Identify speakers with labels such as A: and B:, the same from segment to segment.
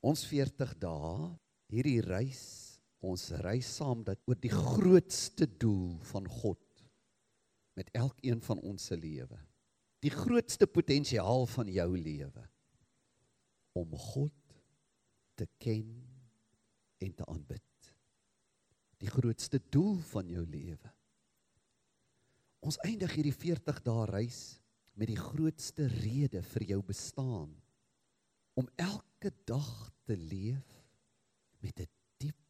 A: Ons 40 dae, hierdie reis, ons reis saam dat oor die grootste doel van God met elkeen van ons se lewe. Die grootste potensiaal van jou lewe om God te ken en te aanbid. Die grootste doel van jou lewe. Ons eindig hierdie 40 dae reis met die grootste rede vir jou bestaan om elke dag te leef met 'n diep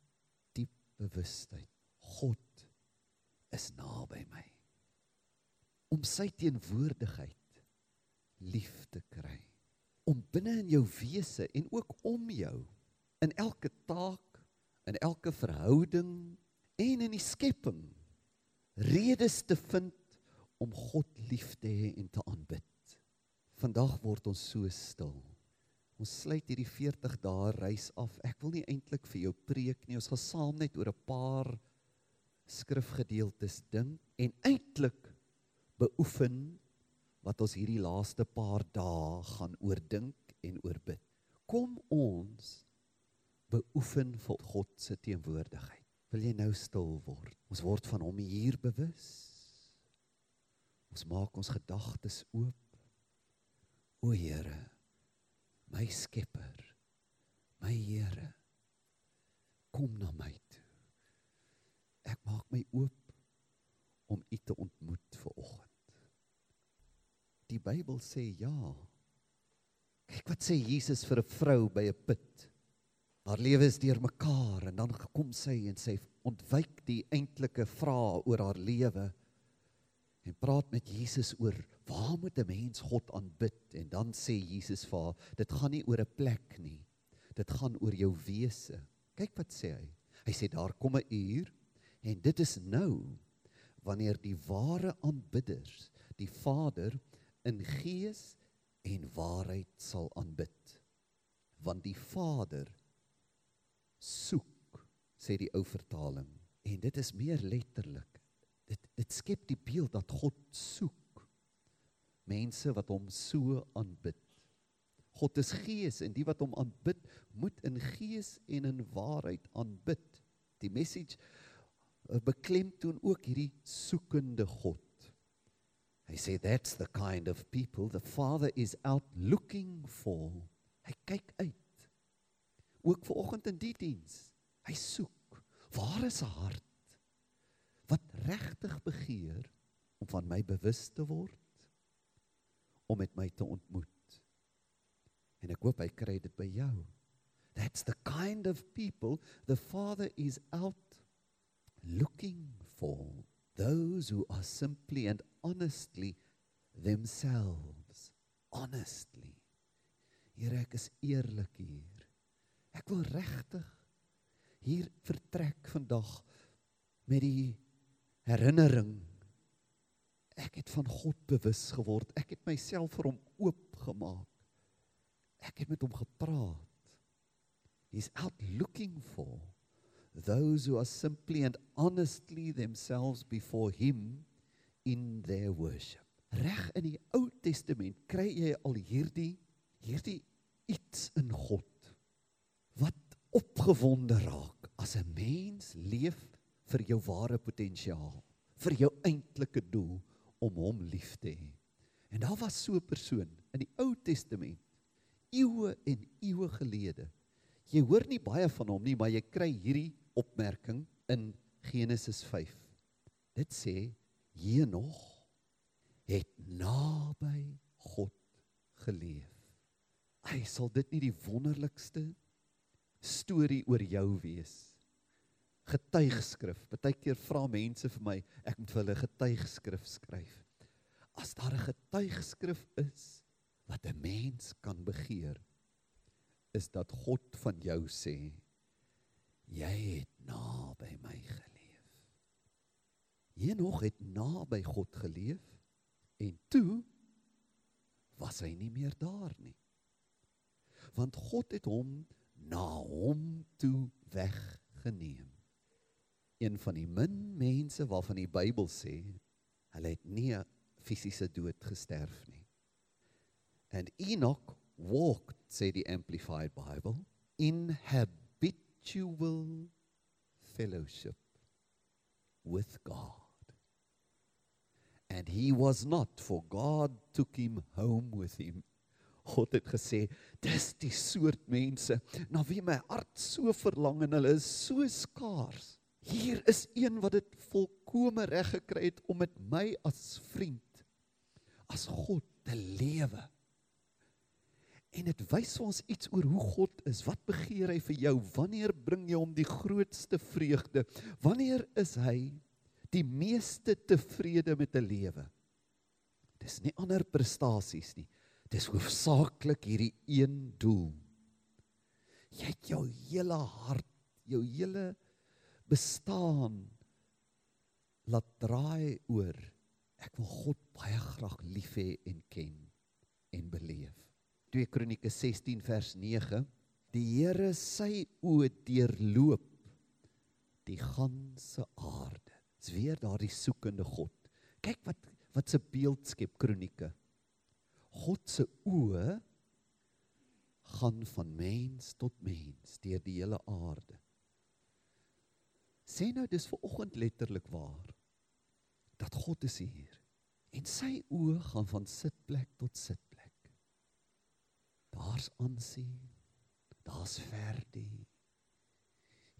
A: diep bewustheid. God is naby my. Om sy teenwoordigheid lief te kry. Om binne in jou wese en ook om jou in elke taak, in elke verhouding en in die skepping redes te vind om God lief te hê en te aanbid. Vandag word ons so stil. Ons sluit hierdie 40 dae reis af. Ek wil nie eintlik vir jou preek nie. Ons gaan saam net oor 'n paar skrifgedeeltes dink en eintlik beoefen wat ons hierdie laaste paar dae gaan oordink en oorbid. Kom ons beoefen vir God se teenwoordigheid. Wil jy nou stil word? Ons word van hom hier bewus. Ons maak ons gedagtes oop. O Here, my Skepper, my Here, kom na my toe. Ek maak my oop om U te ontmoet vir oggend. Die Bybel sê ja. Kyk wat sê Jesus vir 'n vrou by 'n put. Haar lewe is deurmekaar en dan kom sy en sê ontwyk die eintlike vrae oor haar lewe en praat met Jesus oor waar moet 'n mens God aanbid? En dan sê Jesus vir haar dit gaan nie oor 'n plek nie. Dit gaan oor jou wese. Kyk wat sê hy. Hy sê daar kom 'n uur en dit is nou wanneer die ware aanbidders die Vader in gees en waarheid sal aanbid. Want die Vader soek sê die ou vertaling. En dit is meer letterlik. Dit dit skep die beeld dat God soek mense wat hom so aanbid. God is gees en die wat hom aanbid moet in gees en in waarheid aanbid. Die message eh, beklemtoon ook hierdie soekende God. Hy sê that's the kind of people the father is out looking for. Hy kyk uit. Ook ver oggend in die diens. Hy soek. Waar is 'n hart? wat regtig begeer om van my bewus te word om met my te ontmoet. En ek hoop hy kry dit by jou. That's the kind of people the Father is out looking for. Those who are simply and honestly themselves. Honestly. Here ek is eerlik hier. Ek wil regtig hier vertrek vandag met die herinnering. Ek het van God bewus geword. Ek het myself vir hom oopgemaak. Ek het met hom gepraat. He's out looking for those who are simply and honestly themselves before him in their worship. Reg in die Ou Testament kry jy al hierdie hierdie iets in God wat opgewonde raak as 'n mens leef vir jou ware potensiaal, vir jou eintlike doel om hom lief te hê. En daar was so 'n persoon in die Ou Testament, eeue en eeue gelede. Jy hoor nie baie van hom nie, maar jy kry hierdie opmerking in Genesis 5. Dit sê Henog het naby God geleef. Hy sal dit nie die wonderlikste storie oor jou wees getuigskrif. Partykeer vra mense vir my, ek moet vir hulle getuigskrif skryf. As daar 'n getuigskrif is wat 'n mens kan begeer, is dat God van jou sê, jy het naby my geleef. Henog het naby God geleef en toe was hy nie meer daar nie. Want God het hom na hom toe weggeneem een van die min mense waarvan die Bybel sê hulle het nie 'n fisiese dood gesterf nie. And Enoch walked, sê die Amplified Bible. in habitual fellowship with God. And he was not for God took him home with him. God het gesê, dis die soort mense na wie my hart so verlang en hulle is so skaars. Hier is een wat dit volkome reg gekry het om met my as vriend as God te lewe. En dit wys ons iets oor hoe God is. Wat begeer hy vir jou? Wanneer bring jy hom die grootste vreugde? Wanneer is hy die meeste tevrede met 'n lewe? Dis nie ander prestasies nie. Dis hoofsaaklik hierdie een doel. Jy het jou hele hart, jou hele bestaan laat draai oor ek wil God baie graag lief hê en ken en beleef. 2 Kronieke 16 vers 9 Die Here sy oë deurloop die ganse aarde. Dis weer daardie soekende God. Kyk wat wat se beeld skep Kronieke. God se oë gaan van mens tot mens deur die hele aarde. Sê nou dis ver oggend letterlik waar dat God is hier en sy oë gaan van sitplek tot sitplek. Daar's aansien. Daar's Verdi.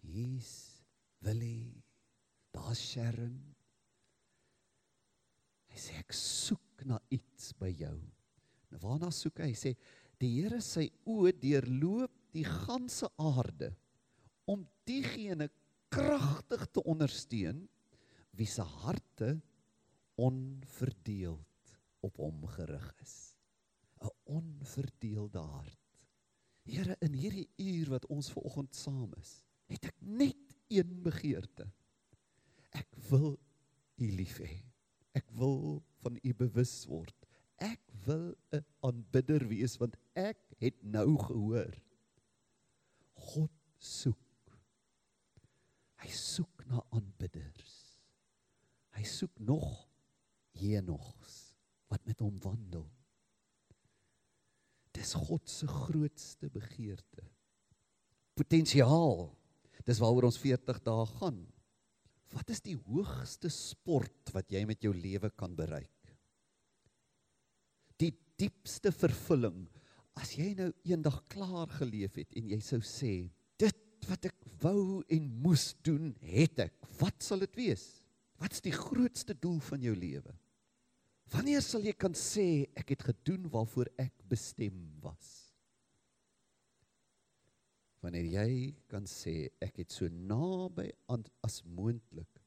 A: Hier's Willie. Daar's Sharon. Hy sê ek soek na iets by jou. Nou waarna soek hy? Hy sê die Here sy oë deurloop die ganse aarde om diegene kragtig te ondersteun wie se harte onverdeeld op hom gerig is. 'n onverdeelde hart. Here, in hierdie uur wat ons ver oggend saam is, het ek net een begeerte. Ek wil U lief hê. Ek wil van U bewus word. Ek wil 'n aanbidder wees want ek het nou gehoor God soek. Hy soek na aanbidders. Hy soek nog Henogs wat met hom wandel. Dis God se grootste begeerte. Potensiaal. Dis waaroor ons 40 dae gaan. Wat is die hoogste sport wat jy met jou lewe kan bereik? Die diepste vervulling as jy nou eendag klaar geleef het en jy sou sê wat ek wou en moes doen, het ek. Wat sal dit wees? Wat's die grootste doel van jou lewe? Wanneer sal jy kan sê ek het gedoen waarvoor ek bestem was? Wanneer jy kan sê ek het so naby aan as moontlik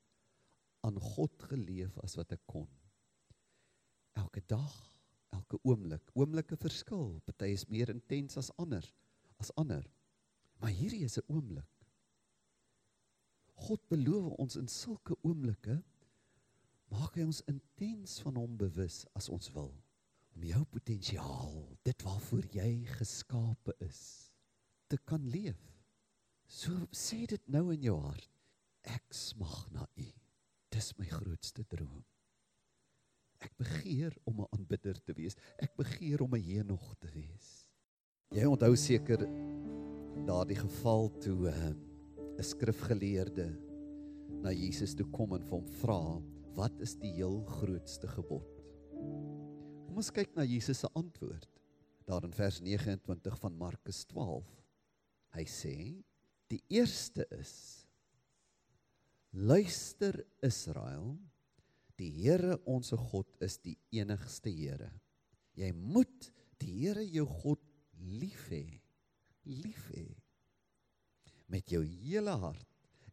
A: aan God geleef as wat ek kon. Elke dag, elke oomblik, oomblikke verskil. Party is meer intens as ander, as ander. Maar hierdie is 'n oomblik. God beloof ons in sulke oomblikke maak hy ons intens van hom bewus as ons wil om jou potensiaal, dit waarvoor jy geskape is, te kan leef. So sê dit nou in jou hart. Ek smag na U. Dis my grootste droom. Ek begeer om 'n aanbidder te wees. Ek begeer om 'n Henog te wees. Jy onthou seker daardie geval toe ehm, 'n uh, skrifgeleerde na Jesus toe kom en vir hom vra wat is die heel grootste gebod? Kom ons kyk na Jesus se antwoord. Daar in vers 29 van Markus 12. Hy sê: "Die eerste is: Luister Israel, die Here ons God is die enigste Here. Jy moet die Here jou God lief hê. Lief hê met jou hele hart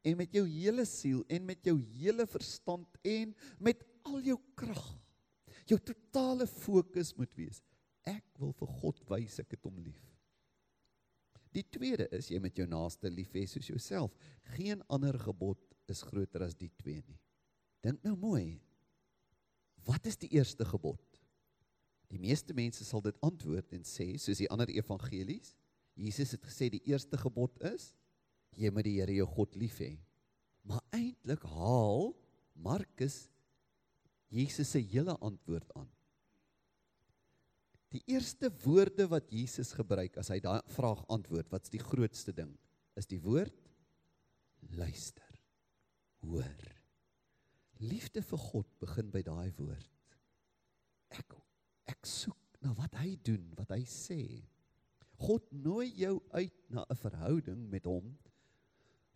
A: en met jou hele siel en met jou hele verstand en met al jou krag. Jou totale fokus moet wees. Ek wil vir God wys ek het hom lief. Die tweede is jy met jou naaste lief hê soos jouself. Geen ander gebod is groter as die twee nie. Dink nou mooi. Wat is die eerste gebod? Die meeste mense sal dit antwoord en sê soos die ander evangelies, Jesus het gesê die eerste gebod is jy moet die Here jou God lief hê. Maar eintlik haal Markus Jesus se hele antwoord aan. Die eerste woorde wat Jesus gebruik as hy daai vraag antwoord, wat's die grootste ding? Is die woord luister. Hoor. Liefde vir God begin by daai woord. Ek ek soek na wat hy doen, wat hy sê. God nooi jou uit na 'n verhouding met hom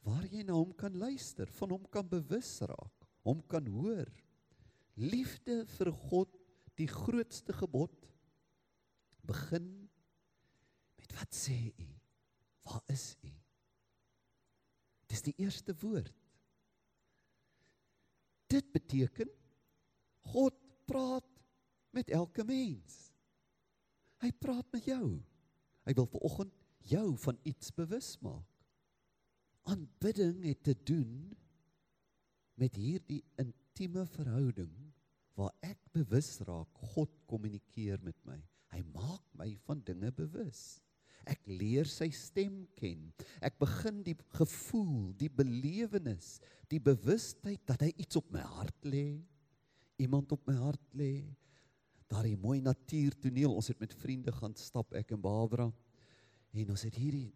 A: waar jy na hom kan luister, van hom kan bewus raak, hom kan hoor. Liefde vir God, die grootste gebod, begin met wat sê u? Waar is u? Dis die eerste woord. Dit beteken God praat met elke mens. Hy praat met jou. Hy wil vanoggend jou van iets bewus maak. Aanbidding het te doen met hierdie intieme verhouding waar ek bewus raak God kommunikeer met my. Hy maak my van dinge bewus. Ek leer sy stem ken. Ek begin die gevoel, die belewenis, die bewustheid dat hy iets op my hart lê. Iemand op my hart lê. Daardie mooi natuurtoneel. Ons het met vriende gaan stap ek en Barbara. En ons het hierdie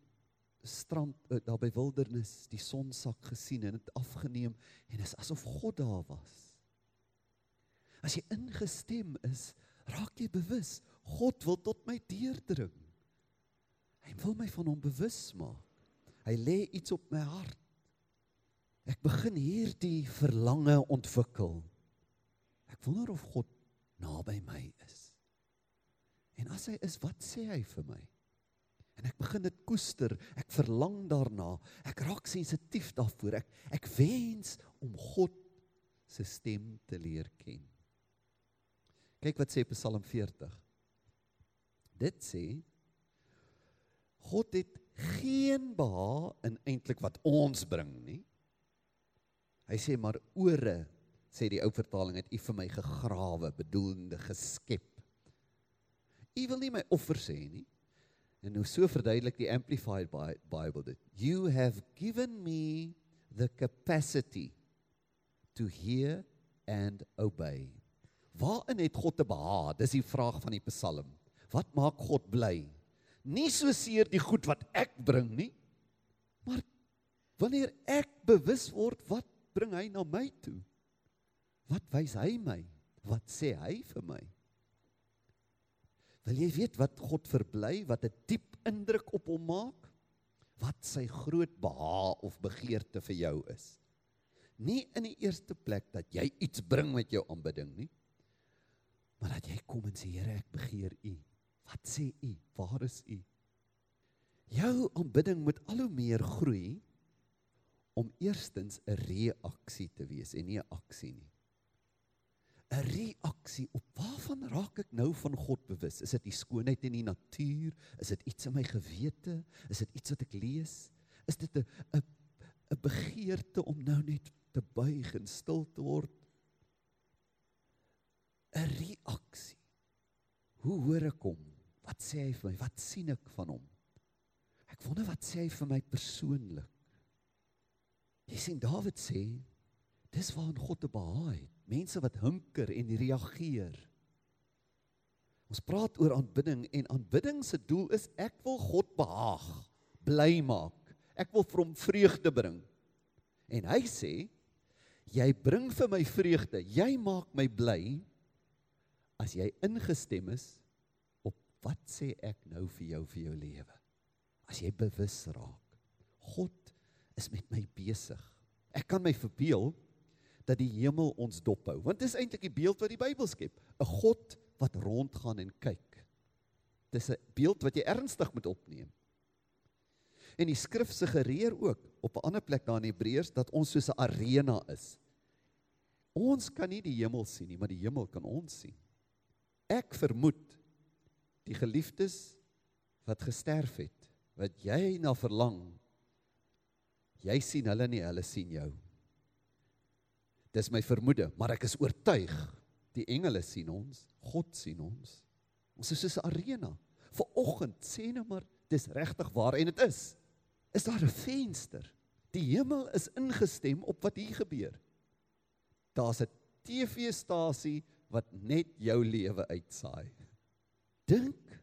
A: strand uh, daar by wildernis die sonsak gesien en dit afgeneem en is asof God daar was. As jy ingestem is, raak jy bewus God wil tot my deurdring. Hy wil my van hom bewus maak. Hy lê iets op my hart. Ek begin hierdie verlange ontwikkel. Ek wonder of God naby my is. En as hy is, wat sê hy vir my? En ek begin dit koester. Ek verlang daarna. Ek raak sensitief daarvoor. Ek ek wens om God se stem te leer ken. Kyk wat sê Psalm 40. Dit sê God het geen behaag in eintlik wat ons bring nie. Hy sê maar ore sê die ou vertaling het u vir my gegrawe bedoelende geskep. U wil nie my offer sê nie. En nou so verduidelik die amplified bible dit. You have given me the capacity to hear and obey. Waarin het God te behaag? Dis die vraag van die Psalm. Wat maak God bly? Nie so seer die goed wat ek bring nie, maar wanneer ek bewus word wat bring hy na my toe? Wat wys hy my? Wat sê hy vir my? Wil jy weet wat God verbly, wat 'n diep indruk op hom maak? Wat sy groot behaag of begeerte vir jou is? Nie in die eerste plek dat jy iets bring met jou aanbidding nie, maar dat jy kom en sê Here, ek begeer U. Wat sê U? Waar is U? Jou aanbidding moet al hoe meer groei om eerstens 'n reaksie te wees en nie 'n aksie nie. 'n reaksie op waarvan raak ek nou van God bewus? Is dit die skoonheid in die natuur? Is dit iets in my gewete? Is dit iets wat ek lees? Is dit 'n 'n 'n begeerte om nou net te buig en stil te word? 'n reaksie. Hoe hoor ek hom? Wat sê hy vir my? Wat sien ek van hom? Ek wonder wat sê hy vir my persoonlik. Jy sien Dawid sê dis waar God te behaag het mense wat hunker en reageer. Ons praat oor aanbidding en aanbidding se doel is ek wil God behaag, bly maak. Ek wil vir hom vreugde bring. En hy sê jy bring vir my vreugde, jy maak my bly as jy ingestem is op wat sê ek nou vir jou vir jou lewe. As jy bewus raak, God is met my besig. Ek kan my verbeel dat die hemel ons dophou. Want dis eintlik die beeld wat die Bybel skep, 'n God wat rondgaan en kyk. Dis 'n beeld wat jy ernstig moet opneem. En die skrif suggereer ook op 'n ander plek daar in Hebreërs dat ons soos 'n arena is. Ons kan nie die hemel sien nie, maar die hemel kan ons sien. Ek vermoed die geliefdes wat gesterf het, wat jy na verlang, jy sien hulle nie, hulle sien jou. Dis my vermoede, maar ek is oortuig die engele sien ons, God sien ons. Ons is soos 'n arena. Viroggend sê nou maar dis regtig waar en dit is. Is daar 'n venster? Die hemel is ingestem op wat hier gebeur. Daar's 'n TV-stasie wat net jou lewe uitsaai. Dink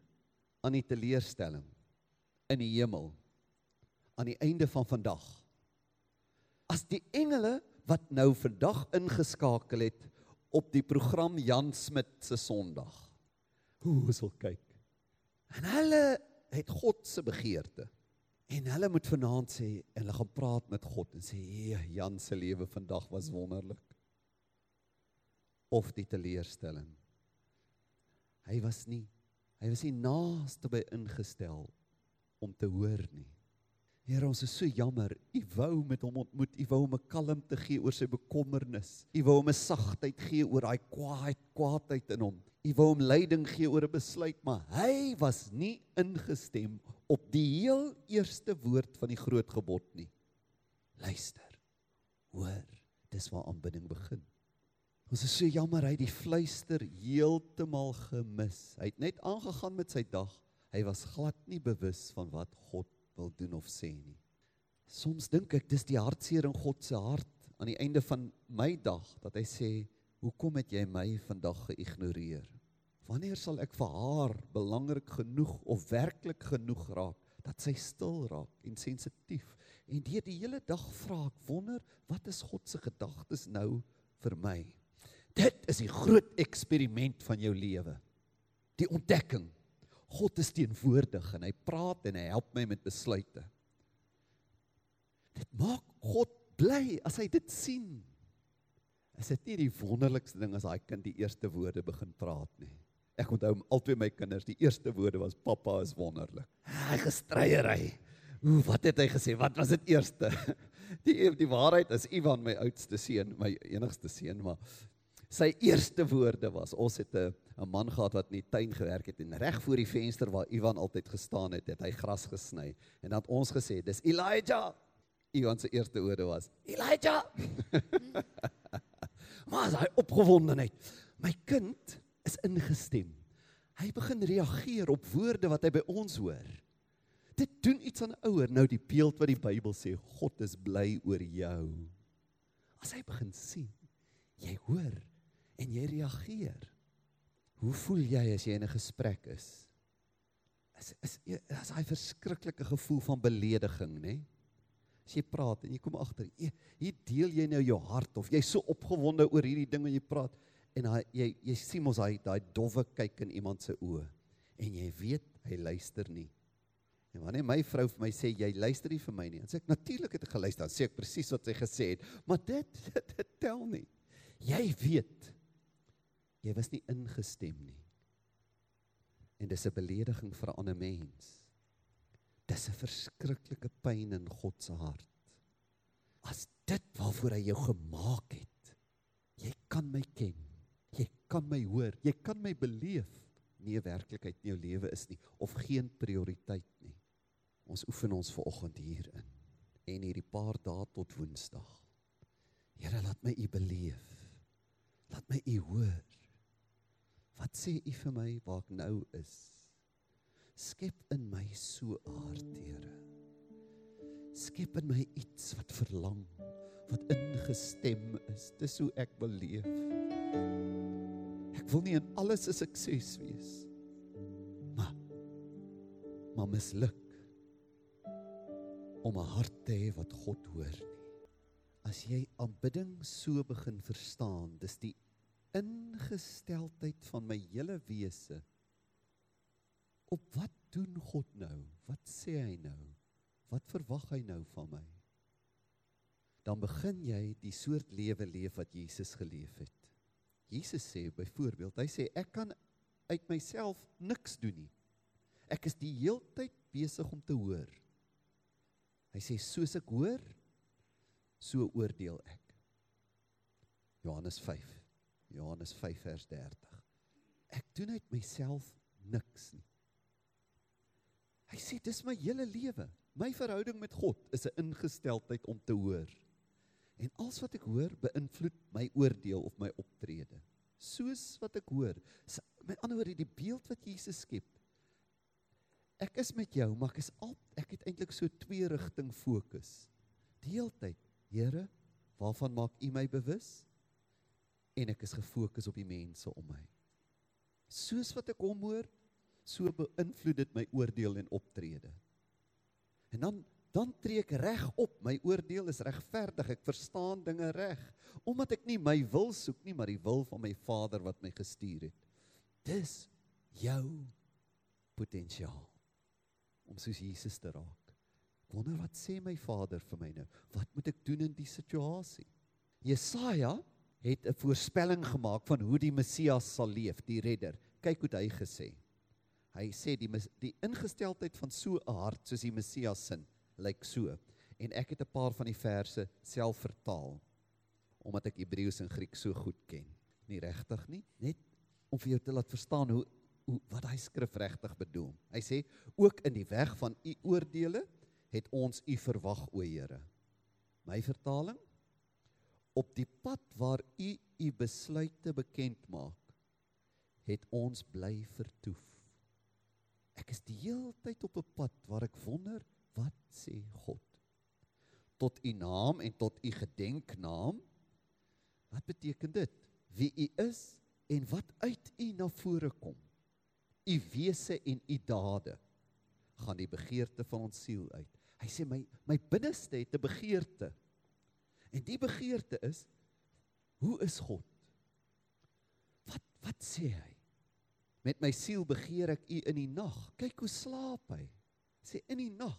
A: aan die teleurstelling in die hemel aan die einde van vandag. As die engele wat nou vandag ingeskakel het op die program Jan Smit se Sondag. Hoe sal kyk. En hulle het God se begeerte. En hulle moet vanaand sê en hulle gaan praat met God en sê Jan se lewe vandag was wonderlik. Of die teleurstelling. Hy was nie hy was nie naaste by ingestel om te hoor nie. Here, ons is so jammer. U wou met hom ontmoet. U wou hom 'n kalmte gee oor sy bekommernis. U wou hom 'n sagtheid gee oor daai kwaad, kwaadheid in hom. U wou hom leiding gee oor 'n besluit, maar hy was nie ingestem op die heel eerste woord van die groot gebod nie. Luister. Hoor, dis waar aanbidding begin. Ons is so jammer hy het die fluister heeltemal gemis. Hy het net aangegaan met sy dag. Hy was glad nie bewus van wat God wil doen of sê nie. Soms dink ek dis die hartseer in God se hart aan die einde van my dag dat hy sê, "Hoekom het jy my vandag geïgnoreer? Wanneer sal ek vir haar belangrik genoeg of werklik genoeg raak dat sy stil raak en sensitief en deur die hele dag vra ek wonder wat is God se gedagtes nou vir my?" Dit is die groot eksperiment van jou lewe. Die ontdekking God is teenwoordig en hy praat en hy help my met besluite. Dit maak God bly as hy dit sien. Is dit nie die wonderlikste ding as daai kind die eerste woorde begin praat nie? Ek onthou albei my kinders, die eerste woorde was pappa is wonderlik. Hy gestryery. Ooh, wat het hy gesê? Wat was dit eerste? Die die waarheid is Ivan my oudste seun, my enigste seun, maar sy eerste woorde was ons het 'n 'n man gehad wat in die tuin gewerk het en reg voor die venster waar Ivan altyd gestaan het, het hy gras gesny en dan het ons gesê dis Elijah. Ivan se eerste woorde was Elijah. maar hy opgewondenheid. My kind is ingestem. Hy begin reageer op woorde wat hy by ons hoor. Dit doen iets aan ouer nou die beeld wat die Bybel sê God is bly oor jou. As hy begin sien, jy hoor en jy reageer. Hoe voel jy as jy in 'n gesprek is? Is is is daai verskriklike gevoel van belediging, nê? As jy praat en jy kom agter, hier deel jy nou jou hart of jy's so opgewonde oor hierdie ding wat jy praat en hy jy jy sien mos hy daai dowwe kyk in iemand se oë en jy weet hy luister nie. En wanneer my vrou vir my sê jy luister nie vir my nie, dan sê ek natuurlik het ek geluister, dan sê ek presies wat sy gesê het, maar dit dit, dit tel nie. Jy weet Jy was nie ingestem nie. En dis 'n belediging vir 'n ander mens. Dis 'n verskriklike pyn in God se hart. As dit waarvoor hy jou gemaak het. Jy kan my ken. Jy kan my hoor. Jy kan my beleef. Nie werklikheid in jou lewe is nie of geen prioriteit nie. Ons oefen ons ver oggend hierin en hierdie paar dae tot Woensdag. Here, laat my U beleef. Laat my U hoor. Wat sê U vir my waar ek nou is? Skep in my so aard, Here. Skep in my iets wat verlang, wat ingestem is. Dis hoe ek wil leef. Ek wil nie in alles 'n sukses wees. Maar maar misluk om 'n hart te hê wat God hoor nie. As jy aanbidding so begin verstaan, dis die ingesteldheid van my hele wese op wat doen God nou? Wat sê hy nou? Wat verwag hy nou van my? Dan begin jy die soort lewe leef wat Jesus geleef het. Jesus sê byvoorbeeld, hy sê ek kan uit myself niks doen nie. Ek is die heeltyd besig om te hoor. Hy sê soos ek hoor, so oordeel ek. Johannes 5 Johannes 5 vers 30. Ek doen uit myself niks nie. Hy sê dis my hele lewe. My verhouding met God is 'n ingesteldheid om te hoor. En alles wat ek hoor beïnvloed my oordeel of my optrede. Soos wat ek hoor. Met ander woorde die beeld wat Jesus skep. Ek is met jou, maar ek is al ek het eintlik so twee rigting fokus. Die hele tyd, Here, waarvan maak U my bewus? En ek is gefokus op die mense om my. Soos wat ek hom hoor, so beïnvloed dit my oordeel en optrede. En dan dan tree ek reg op. My oordeel is regverdig. Ek verstaan dinge reg omdat ek nie my wil soek nie, maar die wil van my Vader wat my gestuur het. Dis jou potensiaal om soos Jesus te raak. Wonder wat sê my Vader vir my nou? Wat moet ek doen in die situasie? Jesaja het 'n voorspelling gemaak van hoe die Messias sal leef, die redder. Kyk hoe hy gesê. Hy sê die die ingesteldheid van so 'n hart soos die Messias sin lyk so. En ek het 'n paar van die verse self vertaal omdat ek Hebreëus en Grieks so goed ken. Nie regtig nie, net om vir jou te laat verstaan hoe hoe wat hy skrif regtig bedoel. Hy sê ook in die weg van u oordeele het ons u verwag o Here. My vertaling op die pad waar u u besluite bekend maak het ons bly vertoef. Ek is die hele tyd op 'n pad waar ek wonder wat sê God? Tot u naam en tot u gedenknaam. Wat beteken dit? Wie u is en wat uit u na vore kom. U wese en u dade gaan die begeerte van ons siel uit. Hy sê my my binneste het 'n begeerte. En die begeerte is hoe is God? Wat wat sê hy? Met my siel begeer ek u in die nag. Kyk hoe slaap hy. Sê in die nag.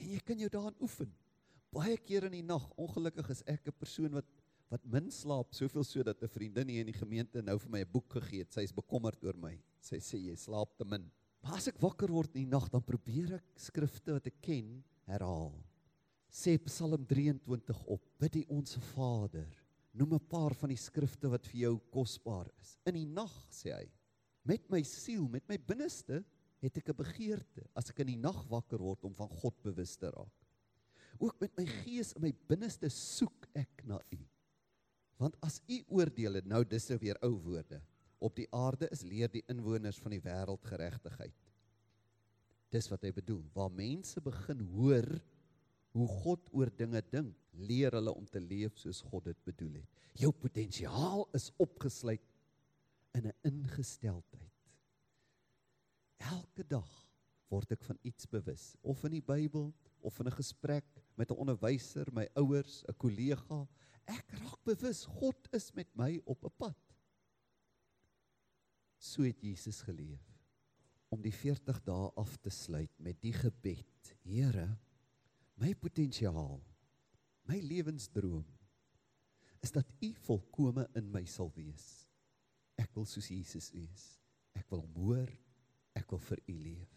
A: En jy kan jou daarin oefen. Baie keer in die nag, ongelukkig is ek 'n persoon wat wat min slaap, soveel so dat 'n vriendin hier in die gemeente nou vir my 'n boek gegee het. Sy is bekommerd oor my. Sy sê jy slaap te min. Maar as ek wakker word in die nag, dan probeer ek skrifte wat ek ken herhaal. Sê Psalm 23 op. Bid die onsse Vader. Noem 'n paar van die skrifte wat vir jou kosbaar is. In die nag sê hy, met my siel, met my binneste het ek 'n begeerte as ek in die nag wakker word om van God bewus te raak. Ook met my gees in my binneste soek ek na U. Want as U oordeel het nou dis nou weer ou woorde. Op die aarde is leer die inwoners van die wêreld geregtigheid. Dis wat hy bedoel. Waar mense begin hoor hoe God oor dinge dink, leer hulle om te leef soos God dit bedoel het. Jou potensiaal is opgesluit in 'n ingesteldheid. Elke dag word ek van iets bewus, of in die Bybel of in 'n gesprek met 'n onderwyser, my ouers, 'n kollega. Ek raak bewus God is met my op 'n pad. So het Jesus geleef om die 40 dae af te sluit met die gebed. Here, my potensiaal, my lewensdroom is dat U volkome in my sal wees. Ek wil soos Jesus wees. Ek wil hom hoor ek wil vir u leef.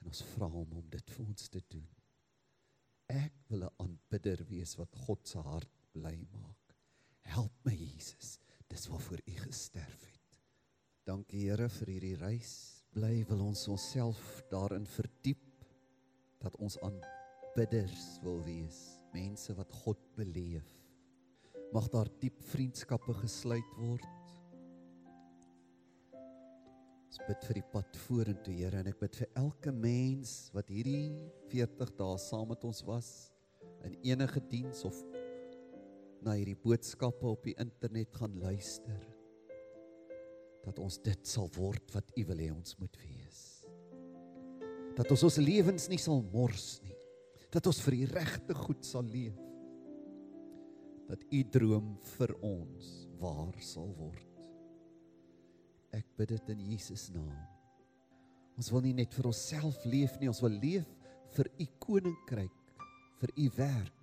A: En ons vra hom om dit vir ons te doen. Ek wil 'n aanbidder wees wat God se hart bly maak. Help my Jesus, dis waarvoor u gesterf het. Dankie Here vir hierdie reis. Bly wil ons onsself daarin verdiep dat ons aanbidders wil wees, mense wat God beleef. Mag daar diep vriendskappe gesluit word Ons bid vir die pad vorentoe, Here, en ek bid vir elke mens wat hierdie 40 dae saam met ons was in enige diens of na hierdie boodskappe op die internet gaan luister. Dat ons dit sal word wat U wil hê ons moet wees. Dat ons ons lewens nie sal mors nie. Dat ons vir die regte goed sal leef. Dat U droom vir ons waar sal word. Ek bid dit in Jesus naam. Ons wil nie net vir onsself leef nie, ons wil leef vir u koninkryk, vir u werk,